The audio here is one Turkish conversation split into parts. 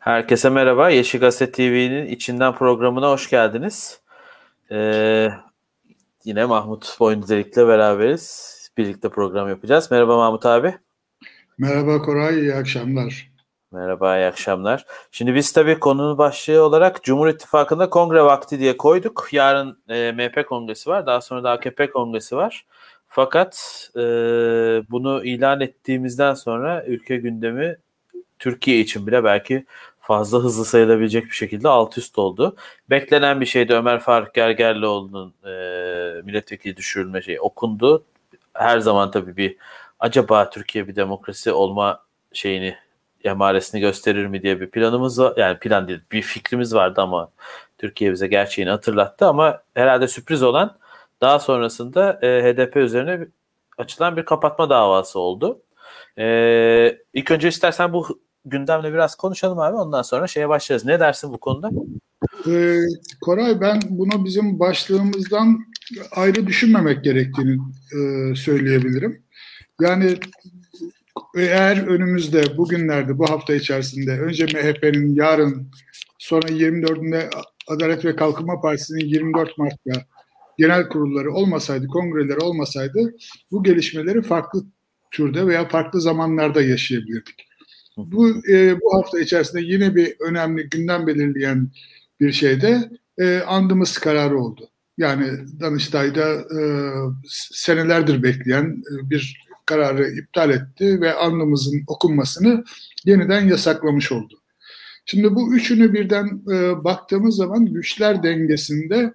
Herkese merhaba. Yeşil Gazete TV'nin içinden programına hoş geldiniz. Ee, yine Mahmut Boyunduzelik'le beraberiz. Birlikte program yapacağız. Merhaba Mahmut abi. Merhaba Koray, iyi akşamlar. Merhaba, iyi akşamlar. Şimdi biz tabii konunun başlığı olarak Cumhur İttifakı'nda kongre vakti diye koyduk. Yarın e, MHP kongresi var, daha sonra da AKP kongresi var. Fakat e, bunu ilan ettiğimizden sonra ülke gündemi Türkiye için bile belki fazla hızlı sayılabilecek bir şekilde alt üst oldu. Beklenen bir şeydi Ömer Faruk Gergerlioğlu'nun e, milletvekili düşürülme şeyi okundu. Her zaman tabii bir acaba Türkiye bir demokrasi olma şeyini emaresini gösterir mi diye bir planımız var. Yani plan değil bir fikrimiz vardı ama Türkiye bize gerçeğini hatırlattı ama herhalde sürpriz olan daha sonrasında e, HDP üzerine açılan bir kapatma davası oldu. E, ilk önce istersen bu gündemle biraz konuşalım abi. Ondan sonra şeye başlarız. Ne dersin bu konuda? Ee, Koray ben bunu bizim başlığımızdan ayrı düşünmemek gerektiğini e, söyleyebilirim. Yani eğer önümüzde bugünlerde bu hafta içerisinde önce MHP'nin yarın sonra 24'ünde Adalet ve Kalkınma Partisi'nin 24 Mart'ta genel kurulları olmasaydı, kongreleri olmasaydı bu gelişmeleri farklı türde veya farklı zamanlarda yaşayabilirdik. Bu e, bu hafta içerisinde yine bir önemli gündem belirleyen bir şeyde e, andımız kararı oldu. Yani Danıştay'da e, senelerdir bekleyen e, bir kararı iptal etti ve andımızın okunmasını yeniden yasaklamış oldu. Şimdi bu üçünü birden e, baktığımız zaman güçler dengesinde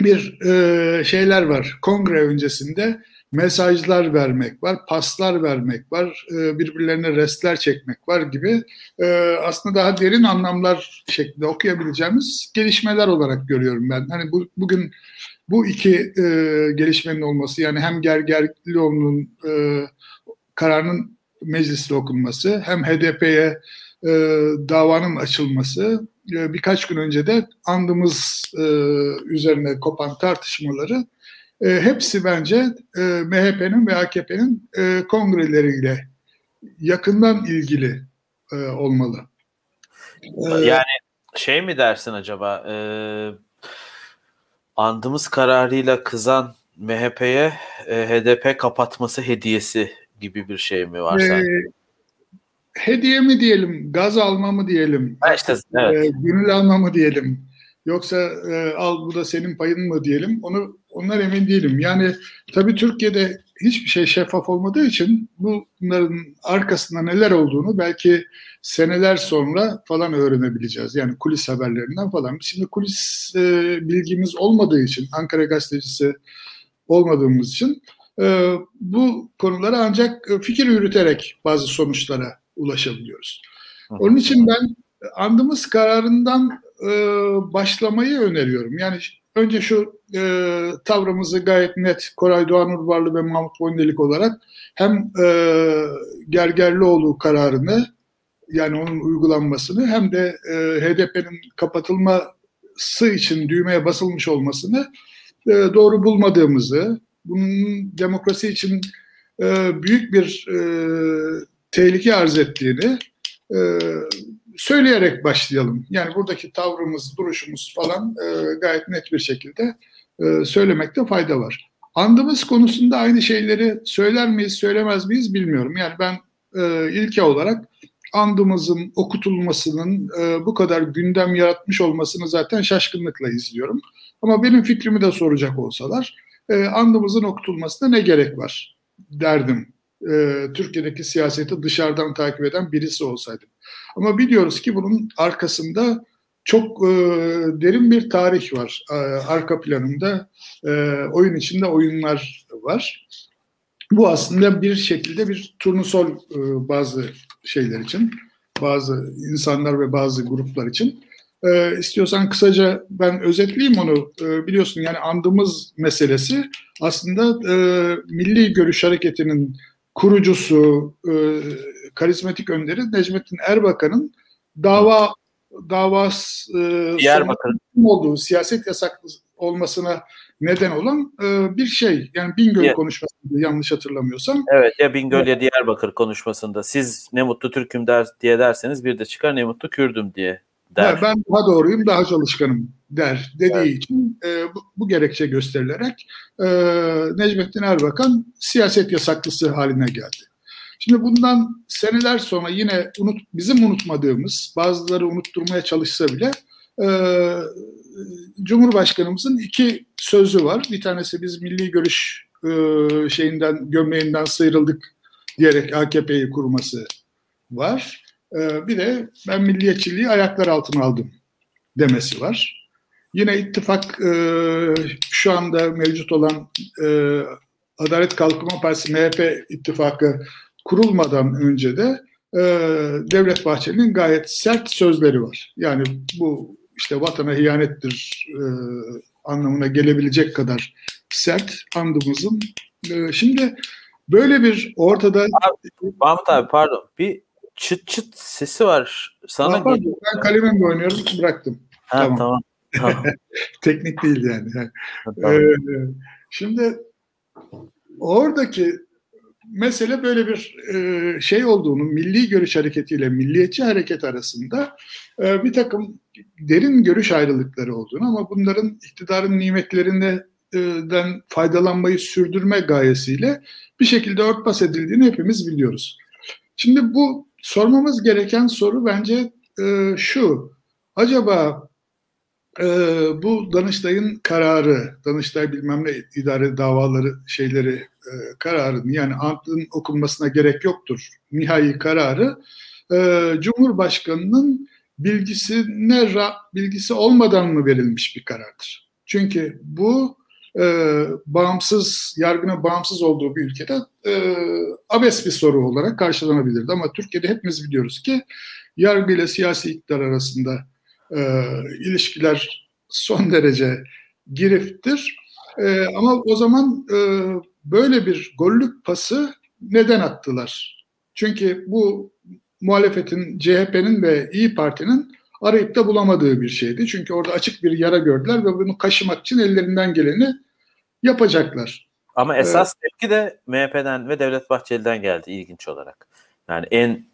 bir e, şeyler var. Kongre öncesinde mesajlar vermek var, paslar vermek var, e, birbirlerine restler çekmek var gibi e, aslında daha derin anlamlar şeklinde okuyabileceğimiz gelişmeler olarak görüyorum ben. Hani bu, bugün bu iki e, gelişmenin olması yani hem Gergerlioğlu'nun kararının mecliste okunması hem HDP'ye davanın açılması birkaç gün önce de andımız üzerine kopan tartışmaları e, hepsi bence e, MHP'nin ve AKP'nin e, kongreleriyle yakından ilgili e, olmalı. E, yani şey mi dersin acaba e, andımız kararıyla kızan MHP'ye e, HDP kapatması hediyesi gibi bir şey mi var e, Hediye mi diyelim, gaz alma mı diyelim, ha işte, evet. e, gönül alma mı diyelim, yoksa e, al bu da senin payın mı diyelim, onu onlar emin değilim. Yani tabii Türkiye'de hiçbir şey şeffaf olmadığı için bunların arkasında neler olduğunu belki seneler sonra falan öğrenebileceğiz. Yani kulis haberlerinden falan. Şimdi kulis e, bilgimiz olmadığı için, Ankara gazetecisi olmadığımız için e, bu konulara ancak fikir yürüterek bazı sonuçlara ulaşabiliyoruz. Onun için ben andımız kararından e, başlamayı öneriyorum. Yani önce şu e, tavrımızı gayet net Koray Doğan Urbarlı ve Mahmut Boyundelik olarak hem e, Gergerlioğlu kararını yani onun uygulanmasını hem de e, HDP'nin kapatılması için düğmeye basılmış olmasını e, doğru bulmadığımızı, bunun demokrasi için e, büyük bir e, tehlike arz ettiğini e, söyleyerek başlayalım. Yani buradaki tavrımız, duruşumuz falan e, gayet net bir şekilde e, söylemekte fayda var. Andımız konusunda aynı şeyleri söyler miyiz, söylemez miyiz bilmiyorum. Yani ben e, ilke olarak andımızın okutulmasının e, bu kadar gündem yaratmış olmasını zaten şaşkınlıkla izliyorum. Ama benim fikrimi de soracak olsalar e, andımızın okutulmasına ne gerek var derdim. E, Türkiye'deki siyaseti dışarıdan takip eden birisi olsaydım. Ama biliyoruz ki bunun arkasında çok e, derin bir tarih var. E, arka planında e, oyun içinde oyunlar var. Bu aslında bir şekilde bir turnusol e, bazı şeyler için, bazı insanlar ve bazı gruplar için. E, istiyorsan kısaca ben özetleyeyim onu. E, biliyorsun yani andımız meselesi aslında e, Milli Görüş Hareketi'nin kurucusu, e, karizmatik önderi Necmettin Erbakan'ın dava davası e, olduğu siyaset yasak olmasına neden olan e, bir şey. Yani Bingöl evet. konuşmasında yanlış hatırlamıyorsam. Evet ya Bingöl ya Diyarbakır konuşmasında siz ne mutlu Türk'üm der, diye derseniz bir de çıkar ne mutlu Kürdüm diye der. Ya ben daha doğruyum, daha çalışkanım der dediği evet. için e, bu, bu gerekçe gösterilerek e, Necmettin Erbakan siyaset yasaklısı haline geldi. Şimdi bundan seneler sonra yine unut, bizim unutmadığımız, bazıları unutturmaya çalışsa bile e, Cumhurbaşkanımızın iki sözü var. Bir tanesi biz milli görüş e, şeyinden, gömleğinden sıyrıldık diyerek AKP'yi kurması var. E, bir de ben milliyetçiliği ayaklar altına aldım demesi var. Yine ittifak e, şu anda mevcut olan e, Adalet Kalkınma Partisi MHP ittifakı kurulmadan önce de e, Devlet Bahçeli'nin gayet sert sözleri var. Yani bu işte vatana hiyanettir e, anlamına gelebilecek kadar sert andımızın. E, şimdi böyle bir ortada... Abi, Mahmut abi pardon bir çıt çıt sesi var. Sana pardon, geliyor. Ben kalemimle oynuyorum bıraktım. Ha, tamam. tamam. tamam. Teknik değil yani. tamam. ee, şimdi oradaki mesele böyle bir e, şey olduğunu, milli görüş hareketiyle milliyetçi hareket arasında e, bir takım derin görüş ayrılıkları olduğunu ama bunların iktidarın nimetlerinden faydalanmayı sürdürme gayesiyle bir şekilde örtbas edildiğini hepimiz biliyoruz. Şimdi bu sormamız gereken soru bence e, şu. Acaba e, bu Danıştay'ın kararı, Danıştay bilmem ne idare davaları şeyleri e, kararını yani antın okunmasına gerek yoktur. Nihai kararı e, Cumhurbaşkanı'nın bilgisine bilgisi olmadan mı verilmiş bir karardır? Çünkü bu e, bağımsız, yargına bağımsız olduğu bir ülkede e, abes bir soru olarak karşılanabilirdi. Ama Türkiye'de hepimiz biliyoruz ki yargı ile siyasi iktidar arasında e, ilişkiler son derece giriftir. E, ama o zaman e, böyle bir gollük pası neden attılar? Çünkü bu muhalefetin, CHP'nin ve İyi Parti'nin arayıp da bulamadığı bir şeydi. Çünkü orada açık bir yara gördüler ve bunu kaşımak için ellerinden geleni yapacaklar. Ama esas ee, tepki de MHP'den ve Devlet Bahçeli'den geldi ilginç olarak. Yani en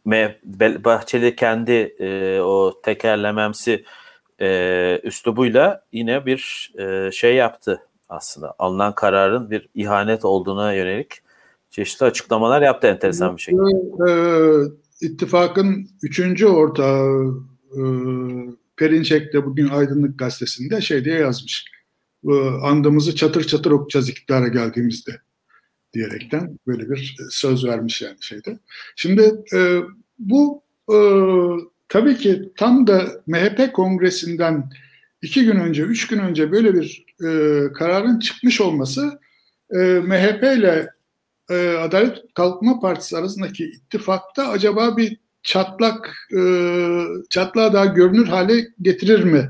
Bahçeli kendi e, o tekerlememsi e, üslubuyla yine bir e, şey yaptı aslında. Alınan kararın bir ihanet olduğuna yönelik çeşitli açıklamalar yaptı enteresan bir şekilde. E, ittifakın üçüncü ortağı e, Perinçek de bugün Aydınlık Gazetesi'nde şey diye yazmış. E, andımızı çatır çatır okuyacağız iktidara geldiğimizde diyerekten böyle bir söz vermiş yani şeyde. Şimdi e, bu e, tabii ki tam da MHP kongresinden iki gün önce, üç gün önce böyle bir e, kararın çıkmış olması e, MHP ile e, Adalet Kalkınma Partisi arasındaki ittifakta acaba bir çatlak e, çatlağı daha görünür hale getirir mi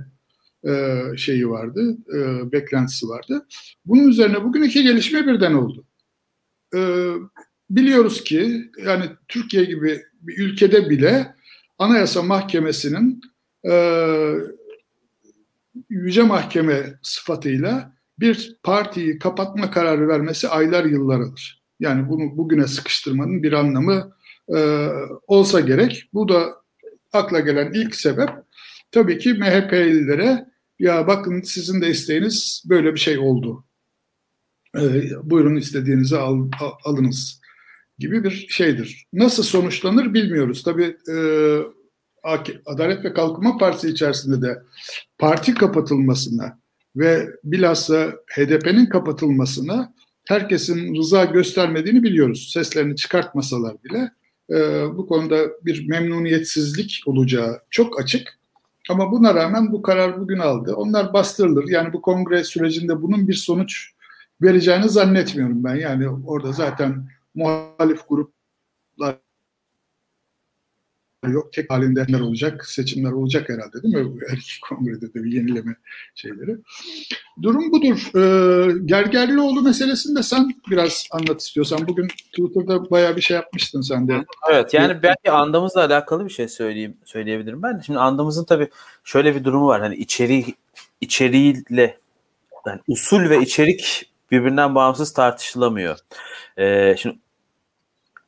e, şeyi vardı, e, beklentisi vardı. Bunun üzerine bugün iki gelişme birden oldu. E, biliyoruz ki yani Türkiye gibi bir ülkede bile Anayasa Mahkemesi'nin e, Yüce Mahkeme sıfatıyla bir partiyi kapatma kararı vermesi aylar yıllar alır. Yani bunu bugüne sıkıştırmanın bir anlamı e, olsa gerek. Bu da akla gelen ilk sebep tabii ki MHP'lilere ya bakın sizin de isteğiniz böyle bir şey oldu. E, buyurun istediğinizi al, alınız gibi bir şeydir. Nasıl sonuçlanır bilmiyoruz. Tabii e, Adalet ve Kalkınma Partisi içerisinde de parti kapatılmasına ve bilhassa HDP'nin kapatılmasına herkesin rıza göstermediğini biliyoruz. Seslerini çıkartmasalar bile e, bu konuda bir memnuniyetsizlik olacağı çok açık. Ama buna rağmen bu karar bugün aldı. Onlar bastırılır. Yani bu kongre sürecinde bunun bir sonuç vereceğini zannetmiyorum ben. Yani orada zaten muhalif gruplar yok. Tek halinde olacak, seçimler olacak herhalde değil mi? Her iki kongrede de bir yenileme şeyleri. Durum budur. Ee, Gergerlioğlu meselesini de sen biraz anlat istiyorsan. Bugün Twitter'da bayağı bir şey yapmıştın sen de. Evet yani belki andamızla alakalı bir şey söyleyeyim söyleyebilirim ben. Şimdi andamızın tabii şöyle bir durumu var. Hani içeri içeriğiyle yani usul ve içerik birbirinden bağımsız tartışılamıyor. Ee, şimdi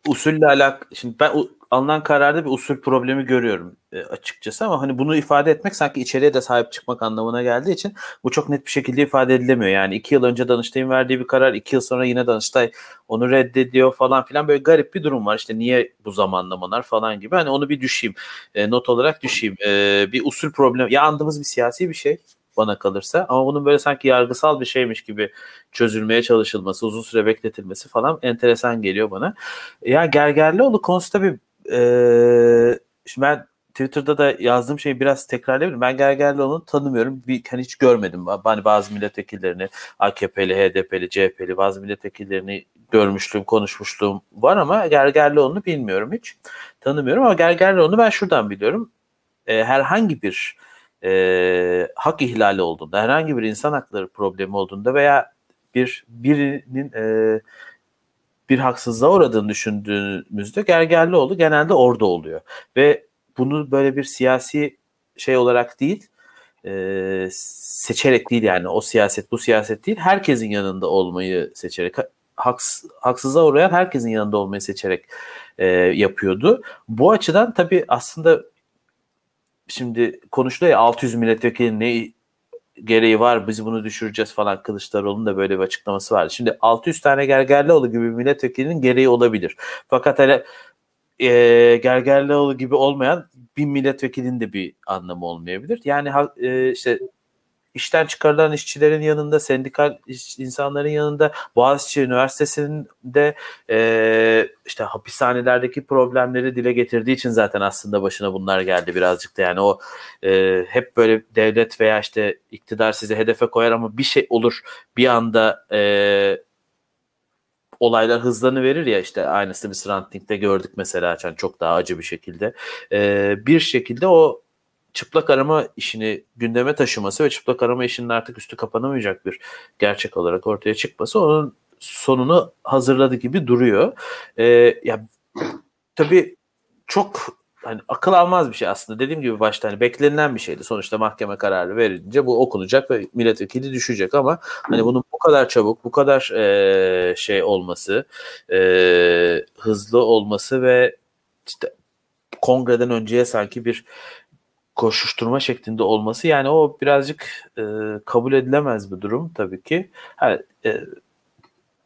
usulle alak şimdi ben alınan kararda bir usul problemi görüyorum e, açıkçası ama hani bunu ifade etmek sanki içeriye de sahip çıkmak anlamına geldiği için bu çok net bir şekilde ifade edilemiyor. Yani iki yıl önce Danıştay'ın verdiği bir karar iki yıl sonra yine Danıştay onu reddediyor falan filan böyle garip bir durum var. İşte niye bu zamanlamalar falan gibi hani onu bir düşeyim e, not olarak düşeyim. E, bir usul problemi ya andığımız bir siyasi bir şey bana kalırsa. Ama bunun böyle sanki yargısal bir şeymiş gibi çözülmeye çalışılması, uzun süre bekletilmesi falan enteresan geliyor bana. Ya Gergerlioğlu konusu tabii e, şimdi ben Twitter'da da yazdığım şeyi biraz tekrarlayabilirim. Ben Gergerlioğlu'nu tanımıyorum. Bir, hani hiç görmedim. Hani bazı milletvekillerini AKP'li, HDP'li, CHP'li bazı milletvekillerini görmüşlüğüm, konuşmuşluğum var ama Gergerlioğlu'nu bilmiyorum hiç. Tanımıyorum ama Gergerlioğlu'nu ben şuradan biliyorum. E, herhangi bir e, hak ihlali olduğunda, herhangi bir insan hakları problemi olduğunda veya bir birinin e, bir haksızlığa uğradığını düşündüğümüzde Gergerlioğlu genelde orada oluyor. Ve bunu böyle bir siyasi şey olarak değil, e, seçerek değil yani o siyaset bu siyaset değil, herkesin yanında olmayı seçerek, haks, haksızlığa uğrayan herkesin yanında olmayı seçerek e, yapıyordu. Bu açıdan tabii aslında şimdi konuşuluyor ya 600 milletvekili ne gereği var biz bunu düşüreceğiz falan Kılıçdaroğlu'nun da böyle bir açıklaması vardı. Şimdi 600 tane Gergerlioğlu gibi milletvekilinin gereği olabilir. Fakat hele e, Gergerlioğlu gibi olmayan bir milletvekilinin de bir anlamı olmayabilir. Yani e, işte işten çıkarılan işçilerin yanında, sendikal insanların yanında, Boğaziçi Üniversitesi'nde e, işte hapishanelerdeki problemleri dile getirdiği için zaten aslında başına bunlar geldi birazcık da yani o e, hep böyle devlet veya işte iktidar sizi hedefe koyar ama bir şey olur bir anda e, olaylar hızlanı verir ya işte aynısı bir Ranting'de gördük mesela yani çok daha acı bir şekilde. E, bir şekilde o çıplak arama işini gündeme taşıması ve çıplak arama işinin artık üstü kapanamayacak bir gerçek olarak ortaya çıkması onun sonunu hazırladı gibi duruyor. Ee, ya tabii çok hani akıl almaz bir şey aslında. Dediğim gibi başta hani beklenilen bir şeydi. Sonuçta mahkeme kararı verince bu okunacak ve milletvekili düşecek ama hani bunun bu kadar çabuk, bu kadar e, şey olması, e, hızlı olması ve işte kongreden önceye sanki bir koşuşturma şeklinde olması yani o birazcık e, kabul edilemez bir durum tabii ki. Ha, e,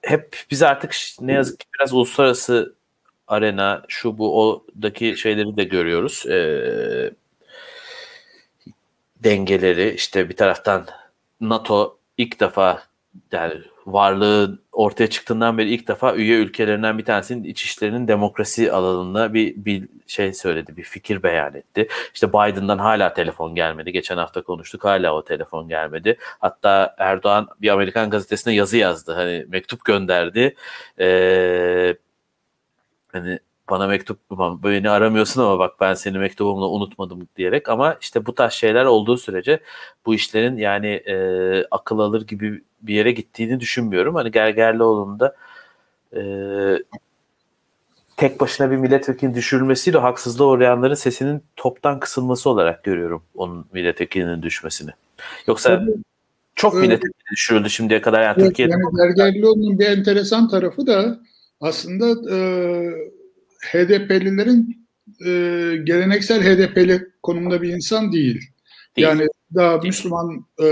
hep biz artık ne yazık ki biraz uluslararası arena şu bu odaki şeyleri de görüyoruz. E, dengeleri işte bir taraftan NATO ilk defa yani varlığı ortaya çıktığından beri ilk defa üye ülkelerinden bir tanesinin iç işlerinin demokrasi alanında bir, bir şey söyledi, bir fikir beyan etti. İşte Biden'dan hala telefon gelmedi. Geçen hafta konuştuk hala o telefon gelmedi. Hatta Erdoğan bir Amerikan gazetesine yazı yazdı. Hani mektup gönderdi. Ee, hani bana mektup beni aramıyorsun ama bak ben seni mektubumla unutmadım diyerek ama işte bu tarz şeyler olduğu sürece bu işlerin yani e, akıl alır gibi bir yere gittiğini düşünmüyorum. Hani Gergerlioğlu'nun da e, tek başına bir milletvekili düşürülmesiyle haksızlığa uğrayanların sesinin toptan kısılması olarak görüyorum onun milletvekilinin düşmesini. Yoksa Tabii. çok milletvekili düşürüldü şimdiye kadar yani evet, Türkiye'de. Yani Gergerlioğlu'nun bir enteresan tarafı da aslında e, HDP'lilerin e, geleneksel HDP'li konumda bir insan değil. değil. Yani daha değil. Müslüman e,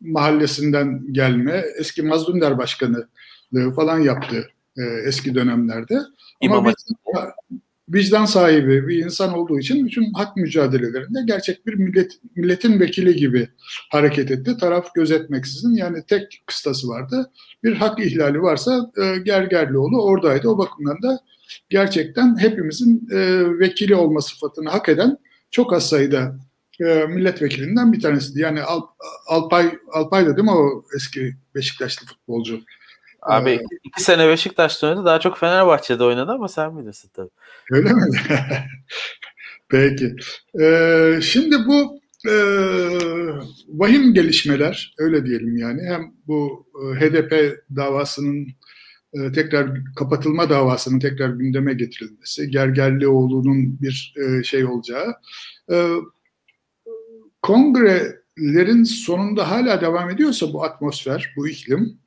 mahallesinden gelme, eski Mazlum Der Başkanı falan yaptı e, eski dönemlerde. İmam Ama vicdan, vicdan sahibi bir insan olduğu için bütün hak mücadelelerinde gerçek bir millet milletin vekili gibi hareket etti. Taraf gözetmeksizin yani tek kıstası vardı. Bir hak ihlali varsa e, Gergerlioğlu oradaydı. O bakımdan da gerçekten hepimizin e, vekili olma sıfatını hak eden çok az sayıda e, milletvekilinden bir tanesiydi. Yani Al, Alpay Alpay da değil mi o eski Beşiktaşlı futbolcu? Abi ee, iki, sene Beşiktaş'ta oynadı. Daha çok Fenerbahçe'de oynadı ama sen bilirsin tabii. Öyle mi? Peki. Ee, şimdi bu e, vahim gelişmeler öyle diyelim yani hem bu e, HDP davasının e, tekrar kapatılma davasının tekrar gündeme getirilmesi, Gergerlioğlu'nun bir e, şey olacağı. E, kongre lerin sonunda hala devam ediyorsa bu atmosfer, bu iklim,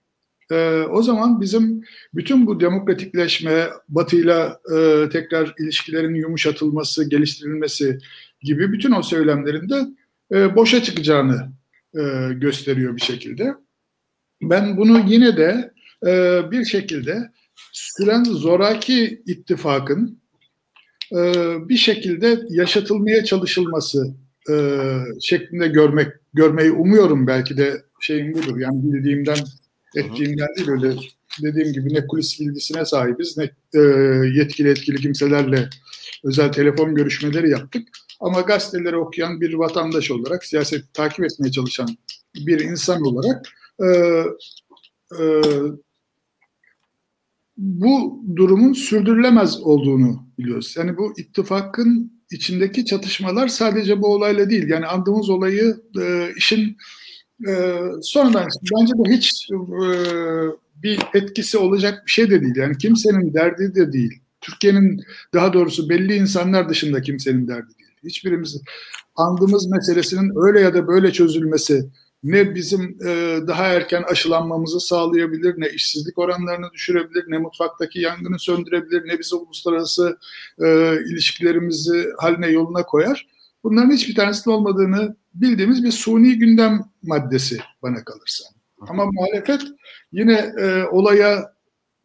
e, o zaman bizim bütün bu demokratikleşme, Batı'yla e, tekrar ilişkilerin yumuşatılması, geliştirilmesi gibi bütün o söylemlerinde e, boşa çıkacağını e, gösteriyor bir şekilde. Ben bunu yine de e, bir şekilde süren zoraki ittifakın e, bir şekilde yaşatılmaya çalışılması e, şeklinde görmek görmeyi umuyorum belki de şeyim budur. Yani bildiğimden ettiğimden değil öyle dediğim gibi ne kulis bilgisine sahibiz ne e, yetkili etkili kimselerle özel telefon görüşmeleri yaptık. Ama gazeteleri okuyan bir vatandaş olarak, siyaset takip etmeye çalışan bir insan olarak e, e, bu durumun sürdürülemez olduğunu biliyoruz. Yani bu ittifakın içindeki çatışmalar sadece bu olayla değil. Yani andığımız olayı e, işin e, sonradan bence de hiç e, bir etkisi olacak bir şey de değil. Yani kimsenin derdi de değil. Türkiye'nin daha doğrusu belli insanlar dışında kimsenin derdi değil. Hiçbirimiz andığımız meselesinin öyle ya da böyle çözülmesi ne bizim e, daha erken aşılanmamızı sağlayabilir, ne işsizlik oranlarını düşürebilir, ne mutfaktaki yangını söndürebilir, ne bizi uluslararası e, ilişkilerimizi haline yoluna koyar. Bunların hiçbir tanesinin olmadığını bildiğimiz bir suni gündem maddesi bana kalırsa. Ama muhalefet yine e, olaya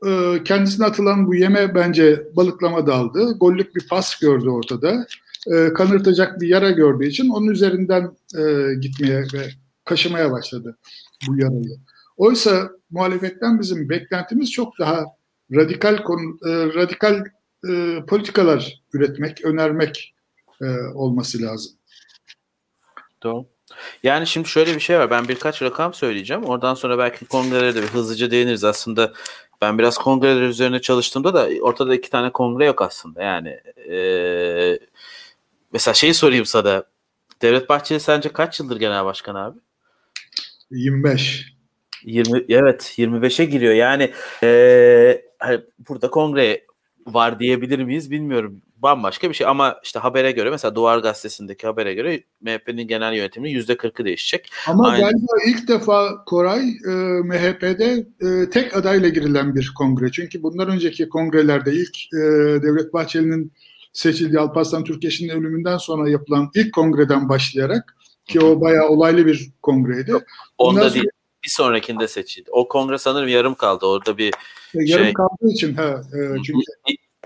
e, kendisine atılan bu yeme bence balıklama daldı. Gollük bir pas gördü ortada. E, kanırtacak bir yara gördüğü için onun üzerinden e, gitmeye ve kaşımaya başladı bu yarayı. Oysa muhalefetten bizim beklentimiz çok daha radikal konu, e, radikal e, politikalar üretmek, önermek e, olması lazım. Doğru. Yani şimdi şöyle bir şey var. Ben birkaç rakam söyleyeceğim. Oradan sonra belki kongrelere de bir hızlıca değiniriz. Aslında ben biraz kongreler üzerine çalıştığımda da ortada iki tane kongre yok aslında. Yani e, mesela şeyi sorayım sana. Devlet Bahçeli sence kaç yıldır genel başkan abi? 25. 20 evet 25'e giriyor. Yani e, hani burada kongre var diyebilir miyiz bilmiyorum. Bambaşka bir şey ama işte habere göre mesela Duvar Gazetesi'ndeki habere göre MHP'nin genel yönetiminin yüzde 40'ı değişecek. Ama Aynı... galiba ilk defa Koray e, MHP'de e, tek adayla girilen bir kongre. Çünkü bundan önceki kongrelerde ilk e, Devlet Bahçeli'nin seçildiği Alparslan Türkeş'in ölümünden sonra yapılan ilk kongreden başlayarak ki o bayağı olaylı bir kongreydi. Yok, onda Ondan değil. Sonra, bir sonrakinde seçildi. O kongre sanırım yarım kaldı. Orada bir e, yarım şey, kaldığı için ha e, çünkü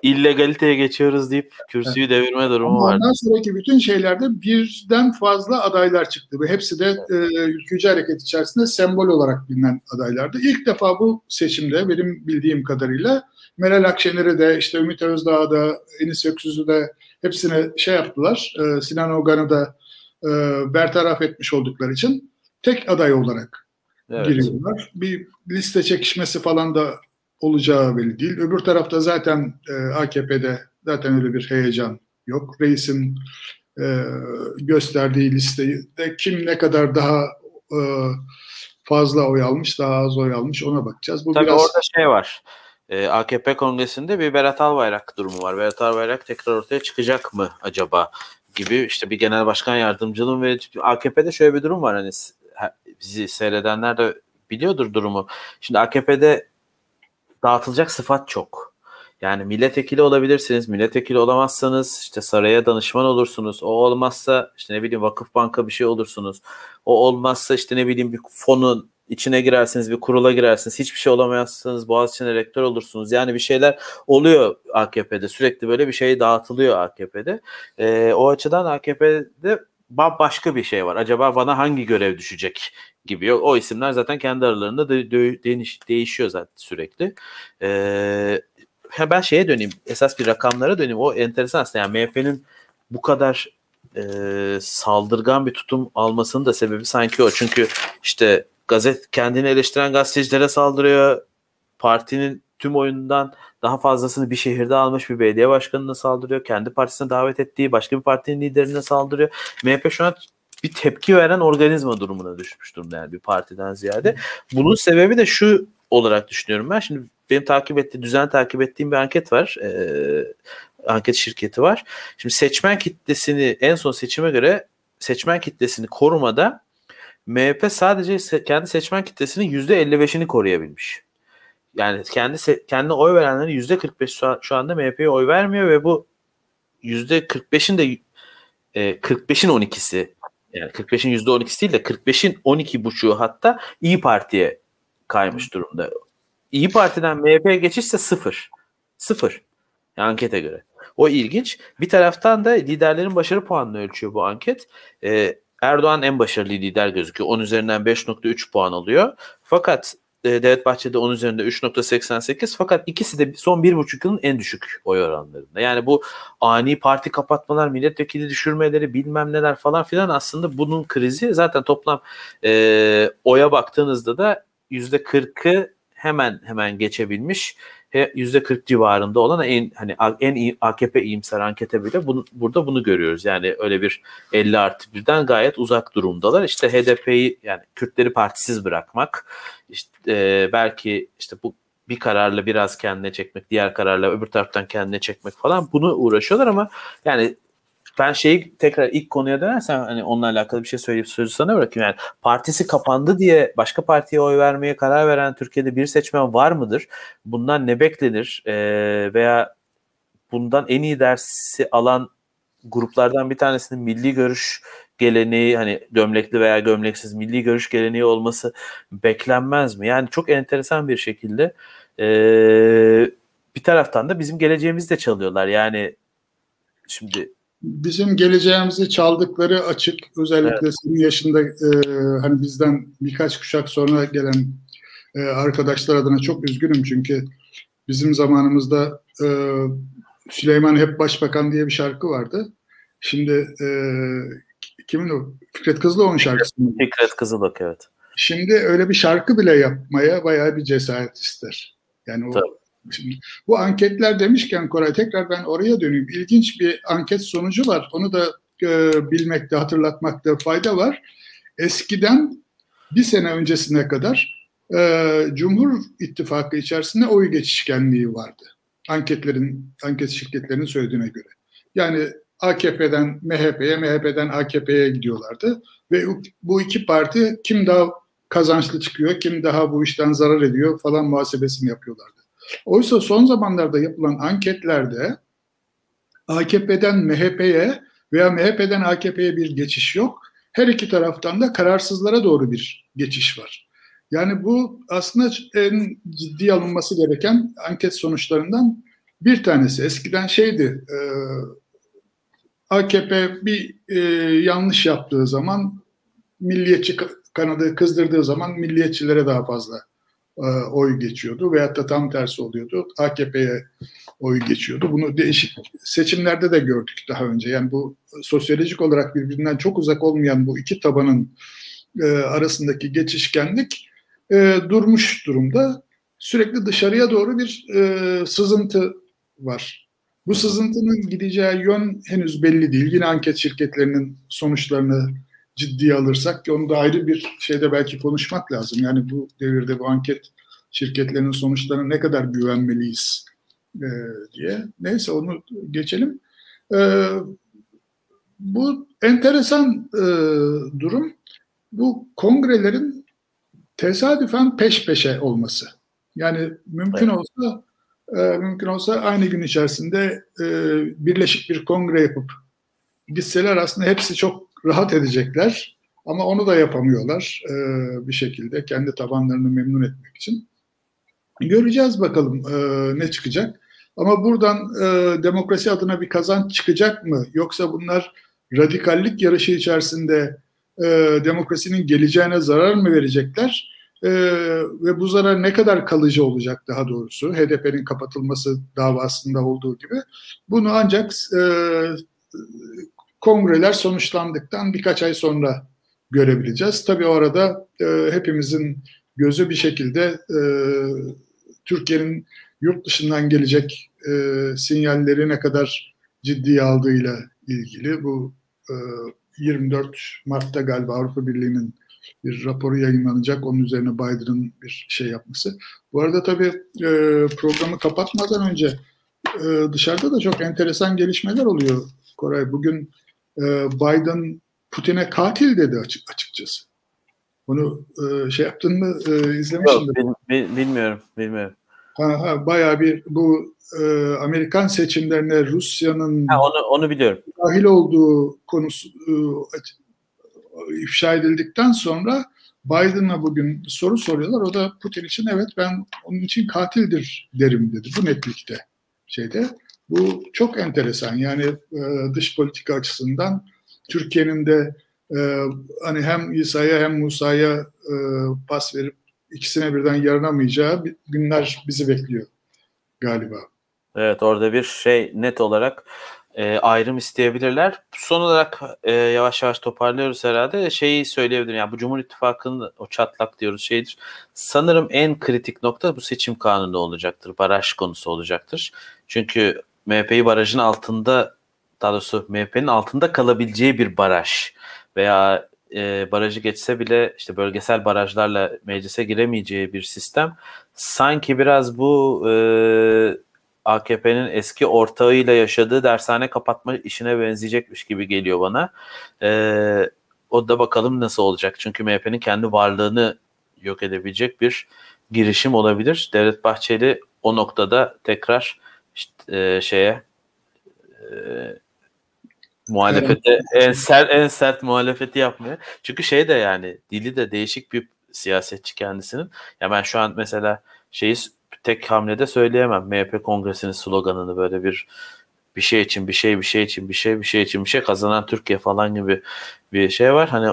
illegaliteye geçiyoruz deyip kürsüyü devirme durumu var. Ondan sonraki bütün şeylerde birden fazla adaylar çıktı ve hepsi de e, ülkücü hareket içerisinde sembol olarak bilinen adaylardı. İlk defa bu seçimde benim bildiğim kadarıyla Meral Akşener'i de işte Ümit Özdağ'ı da Enis Öksüz'ü de hepsine şey yaptılar. E, Sinan Ogan'ı da e, bertaraf etmiş oldukları için tek aday olarak evet. giriyorlar. Bir liste çekişmesi falan da olacağı belli değil. Öbür tarafta zaten e, AKP'de zaten öyle bir heyecan yok. Reisin e, gösterdiği listeyi de kim ne kadar daha e, fazla oy almış, daha az oy almış ona bakacağız. Bu Tabii biraz... orada şey var. E, AKP kongresinde bir Berat Albayrak durumu var. Berat Albayrak tekrar ortaya çıkacak mı acaba gibi işte bir genel başkan yardımcılığım ve AKP'de şöyle bir durum var hani bizi seyredenler de biliyordur durumu. Şimdi AKP'de dağıtılacak sıfat çok. Yani milletvekili olabilirsiniz, milletvekili olamazsanız işte saraya danışman olursunuz. O olmazsa işte ne bileyim vakıf banka bir şey olursunuz. O olmazsa işte ne bileyim bir fonun içine girersiniz, bir kurula girersiniz. Hiçbir şey olamazsanız Boğaziçi'ne rektör olursunuz. Yani bir şeyler oluyor AKP'de. Sürekli böyle bir şey dağıtılıyor AKP'de. Ee, o açıdan AKP'de başka bir şey var. Acaba bana hangi görev düşecek gibi. O isimler zaten kendi aralarında de, de, değiş, değişiyor zaten sürekli. Ee, ben şeye döneyim. Esas bir rakamlara döneyim. O enteresan aslında. Yani MHP'nin bu kadar e, saldırgan bir tutum almasının da sebebi sanki o. Çünkü işte gazet kendini eleştiren gazetecilere saldırıyor. Partinin tüm oyundan daha fazlasını bir şehirde almış bir belediye başkanına saldırıyor. Kendi partisine davet ettiği başka bir partinin liderine saldırıyor. MHP şu an bir tepki veren organizma durumuna düşmüş durumda yani bir partiden ziyade. Bunun sebebi de şu olarak düşünüyorum ben. Şimdi benim takip ettiğim, düzen takip ettiğim bir anket var. Ee, anket şirketi var. Şimdi seçmen kitlesini en son seçime göre seçmen kitlesini korumada MHP sadece kendi seçmen kitlesinin %55'ini koruyabilmiş. Yani kendi kendi oy verenlerin %45 şu anda MHP'ye oy vermiyor ve bu %45'in de e, 45'in 12'si yani 45'in %12'si değil de 45'in 12 buçuğu hatta İyi Parti'ye kaymış durumda. İyi Parti'den MHP'ye geçişse sıfır. Sıfır. Ankete göre. O ilginç. Bir taraftan da liderlerin başarı puanını ölçüyor bu anket. Ee, Erdoğan en başarılı lider gözüküyor. 10 üzerinden 5.3 puan alıyor. Fakat e, Devlet Bahçeli 10 üzerinde 3.88 fakat ikisi de son 1,5 yılın en düşük oy oranlarında. Yani bu ani parti kapatmalar, milletvekili düşürmeleri bilmem neler falan filan aslında bunun krizi zaten toplam e, oya baktığınızda da %40'ı hemen hemen geçebilmiş. %40 civarında olan en hani en iyi AKP iyimser ankete bile bunu, burada bunu görüyoruz. Yani öyle bir 50 artı birden gayet uzak durumdalar. İşte HDP'yi yani Kürtleri partisiz bırakmak işte e, belki işte bu bir kararla biraz kendine çekmek, diğer kararla öbür taraftan kendine çekmek falan bunu uğraşıyorlar ama yani ben şeyi tekrar ilk konuya dönersem hani onunla alakalı bir şey söyleyip sözü sana bırakayım. Yani partisi kapandı diye başka partiye oy vermeye karar veren Türkiye'de bir seçmen var mıdır? Bundan ne beklenir? Ee, veya bundan en iyi dersi alan gruplardan bir tanesinin milli görüş geleneği hani gömlekli veya gömleksiz milli görüş geleneği olması beklenmez mi? Yani çok enteresan bir şekilde ee, bir taraftan da bizim geleceğimizi de çalıyorlar. Yani şimdi bizim geleceğimizi çaldıkları açık. Özellikle evet. senin yaşında e, hani bizden birkaç kuşak sonra gelen e, arkadaşlar adına çok üzgünüm çünkü bizim zamanımızda e, Süleyman Hep Başbakan diye bir şarkı vardı. Şimdi e, kimin o? Fikret Kızıloğlu'nun şarkısı mı? Fikret Kızılok evet. Şimdi öyle bir şarkı bile yapmaya bayağı bir cesaret ister. Yani o Tabii. Şimdi bu anketler demişken Koray tekrar ben oraya döneyim. İlginç bir anket sonucu var. Onu da e, bilmekte, hatırlatmakta fayda var. Eskiden bir sene öncesine kadar e, Cumhur İttifakı içerisinde oy geçişkenliği vardı. Anketlerin, anket şirketlerinin söylediğine göre. Yani AKP'den MHP'ye, MHP'den AKP'ye gidiyorlardı. Ve bu iki parti kim daha kazançlı çıkıyor, kim daha bu işten zarar ediyor falan muhasebesini yapıyorlardı. Oysa son zamanlarda yapılan anketlerde AKP'den MHP'ye veya MHP'den AKP'ye bir geçiş yok. Her iki taraftan da kararsızlara doğru bir geçiş var. Yani bu aslında en ciddi alınması gereken anket sonuçlarından bir tanesi. Eskiden şeydi, e, AKP bir e, yanlış yaptığı zaman milliyetçi kanadı kızdırdığı zaman milliyetçilere daha fazla oy geçiyordu veyahut da tam tersi oluyordu. AKP'ye oy geçiyordu. Bunu değişik seçimlerde de gördük daha önce. Yani bu sosyolojik olarak birbirinden çok uzak olmayan bu iki tabanın e, arasındaki geçişkenlik e, durmuş durumda. Sürekli dışarıya doğru bir e, sızıntı var. Bu sızıntının gideceği yön henüz belli değil. Yine anket şirketlerinin sonuçlarını ciddiye alırsak ki onu da ayrı bir şeyde belki konuşmak lazım. Yani bu devirde bu anket şirketlerinin sonuçlarına ne kadar güvenmeliyiz e, diye. Neyse onu geçelim. E, bu enteresan e, durum bu kongrelerin tesadüfen peş peşe olması. Yani mümkün evet. olsa e, mümkün olsa aynı gün içerisinde e, birleşik bir kongre yapıp gitseler aslında hepsi çok rahat edecekler. Ama onu da yapamıyorlar e, bir şekilde kendi tabanlarını memnun etmek için. Göreceğiz bakalım e, ne çıkacak. Ama buradan e, demokrasi adına bir kazanç çıkacak mı? Yoksa bunlar radikallik yarışı içerisinde e, demokrasinin geleceğine zarar mı verecekler? E, ve bu zarar ne kadar kalıcı olacak daha doğrusu? HDP'nin kapatılması davasında olduğu gibi. Bunu ancak e, kongreler sonuçlandıktan birkaç ay sonra görebileceğiz. Tabii o arada e, hepimizin gözü bir şekilde e, Türkiye'nin yurt dışından gelecek e, sinyalleri ne kadar ciddiye aldığıyla ilgili. Bu e, 24 Mart'ta galiba Avrupa Birliği'nin bir raporu yayınlanacak. Onun üzerine Biden'ın bir şey yapması. Bu arada tabii e, programı kapatmadan önce e, dışarıda da çok enteresan gelişmeler oluyor Koray. Bugün Biden Putin'e katil dedi açık, açıkçası. Onu e, şey yaptın mı? E, izlemişsin Yok, bil, bil, bilmiyorum, bilmiyorum. Ha, ha, bayağı bir bu e, Amerikan seçimlerine Rusya'nın onu onu biliyorum. Dahil olduğu konusu e, ifşa edildikten sonra Biden'a bugün soru soruyorlar. O da Putin için evet ben onun için katildir derim dedi. Bu netlikte şeyde. Bu çok enteresan. Yani e, dış politika açısından Türkiye'nin de e, hani hem İsa'ya hem Musa'ya e, pas verip ikisine birden yaranamayacağı günler bizi bekliyor galiba. Evet orada bir şey net olarak e, ayrım isteyebilirler. Son olarak e, yavaş yavaş toparlıyoruz herhalde. Şeyi söyleyebilirim. Yani bu Cumhur İttifakı'nın o çatlak diyoruz şeydir. Sanırım en kritik nokta bu seçim kanunu olacaktır. Baraj konusu olacaktır. Çünkü MHP'yi barajın altında daha doğrusu MHP'nin altında kalabileceği bir baraj veya e, barajı geçse bile işte bölgesel barajlarla meclise giremeyeceği bir sistem sanki biraz bu e, AKP'nin eski ortağıyla yaşadığı dershane kapatma işine benzeyecekmiş gibi geliyor bana. E, o da bakalım nasıl olacak. Çünkü MHP'nin kendi varlığını yok edebilecek bir girişim olabilir. Devlet Bahçeli o noktada tekrar işte, e, şeye e, muhalefete en sert en sert muhalefeti yapmıyor. Çünkü şey de yani dili de değişik bir siyasetçi kendisinin. Ya ben şu an mesela şeyi tek hamlede söyleyemem. MHP kongresinin sloganını böyle bir bir şey için bir şey bir şey için bir şey bir şey için bir şey kazanan Türkiye falan gibi bir şey var. Hani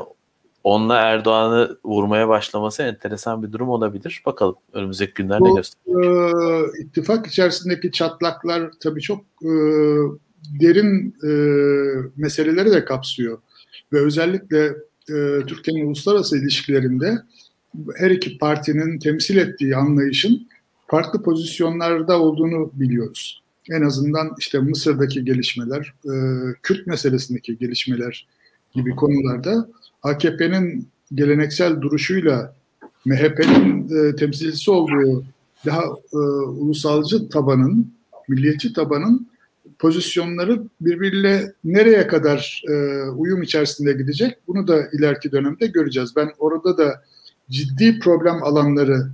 onunla Erdoğan'ı vurmaya başlaması enteresan bir durum olabilir. Bakalım önümüzdeki günler ne gösterecek. E, ittifak içerisindeki çatlaklar tabii çok e, derin e, meseleleri de kapsıyor. Ve özellikle e, Türkiye'nin uluslararası ilişkilerinde her iki partinin temsil ettiği anlayışın farklı pozisyonlarda olduğunu biliyoruz. En azından işte Mısır'daki gelişmeler, e, Kürt meselesindeki gelişmeler gibi konularda AKP'nin geleneksel duruşuyla MHP'nin e, temsilcisi olduğu daha e, ulusalcı tabanın, milliyetçi tabanın pozisyonları birbiriyle nereye kadar e, uyum içerisinde gidecek bunu da ileriki dönemde göreceğiz. Ben orada da ciddi problem alanları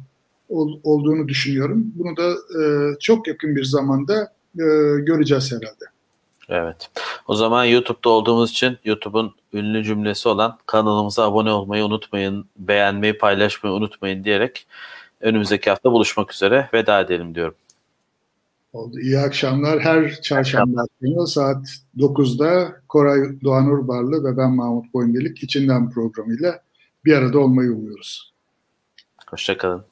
ol, olduğunu düşünüyorum. Bunu da e, çok yakın bir zamanda e, göreceğiz herhalde. Evet. O zaman YouTube'da olduğumuz için YouTube'un ünlü cümlesi olan kanalımıza abone olmayı unutmayın, beğenmeyi, paylaşmayı unutmayın diyerek önümüzdeki hafta buluşmak üzere veda edelim diyorum. Oldu. İyi akşamlar. Her çarşamba günü saat 9'da Koray Doğan Urbarlı ve ben Mahmut Boyundelik içinden programıyla bir arada olmayı umuyoruz. Hoşçakalın.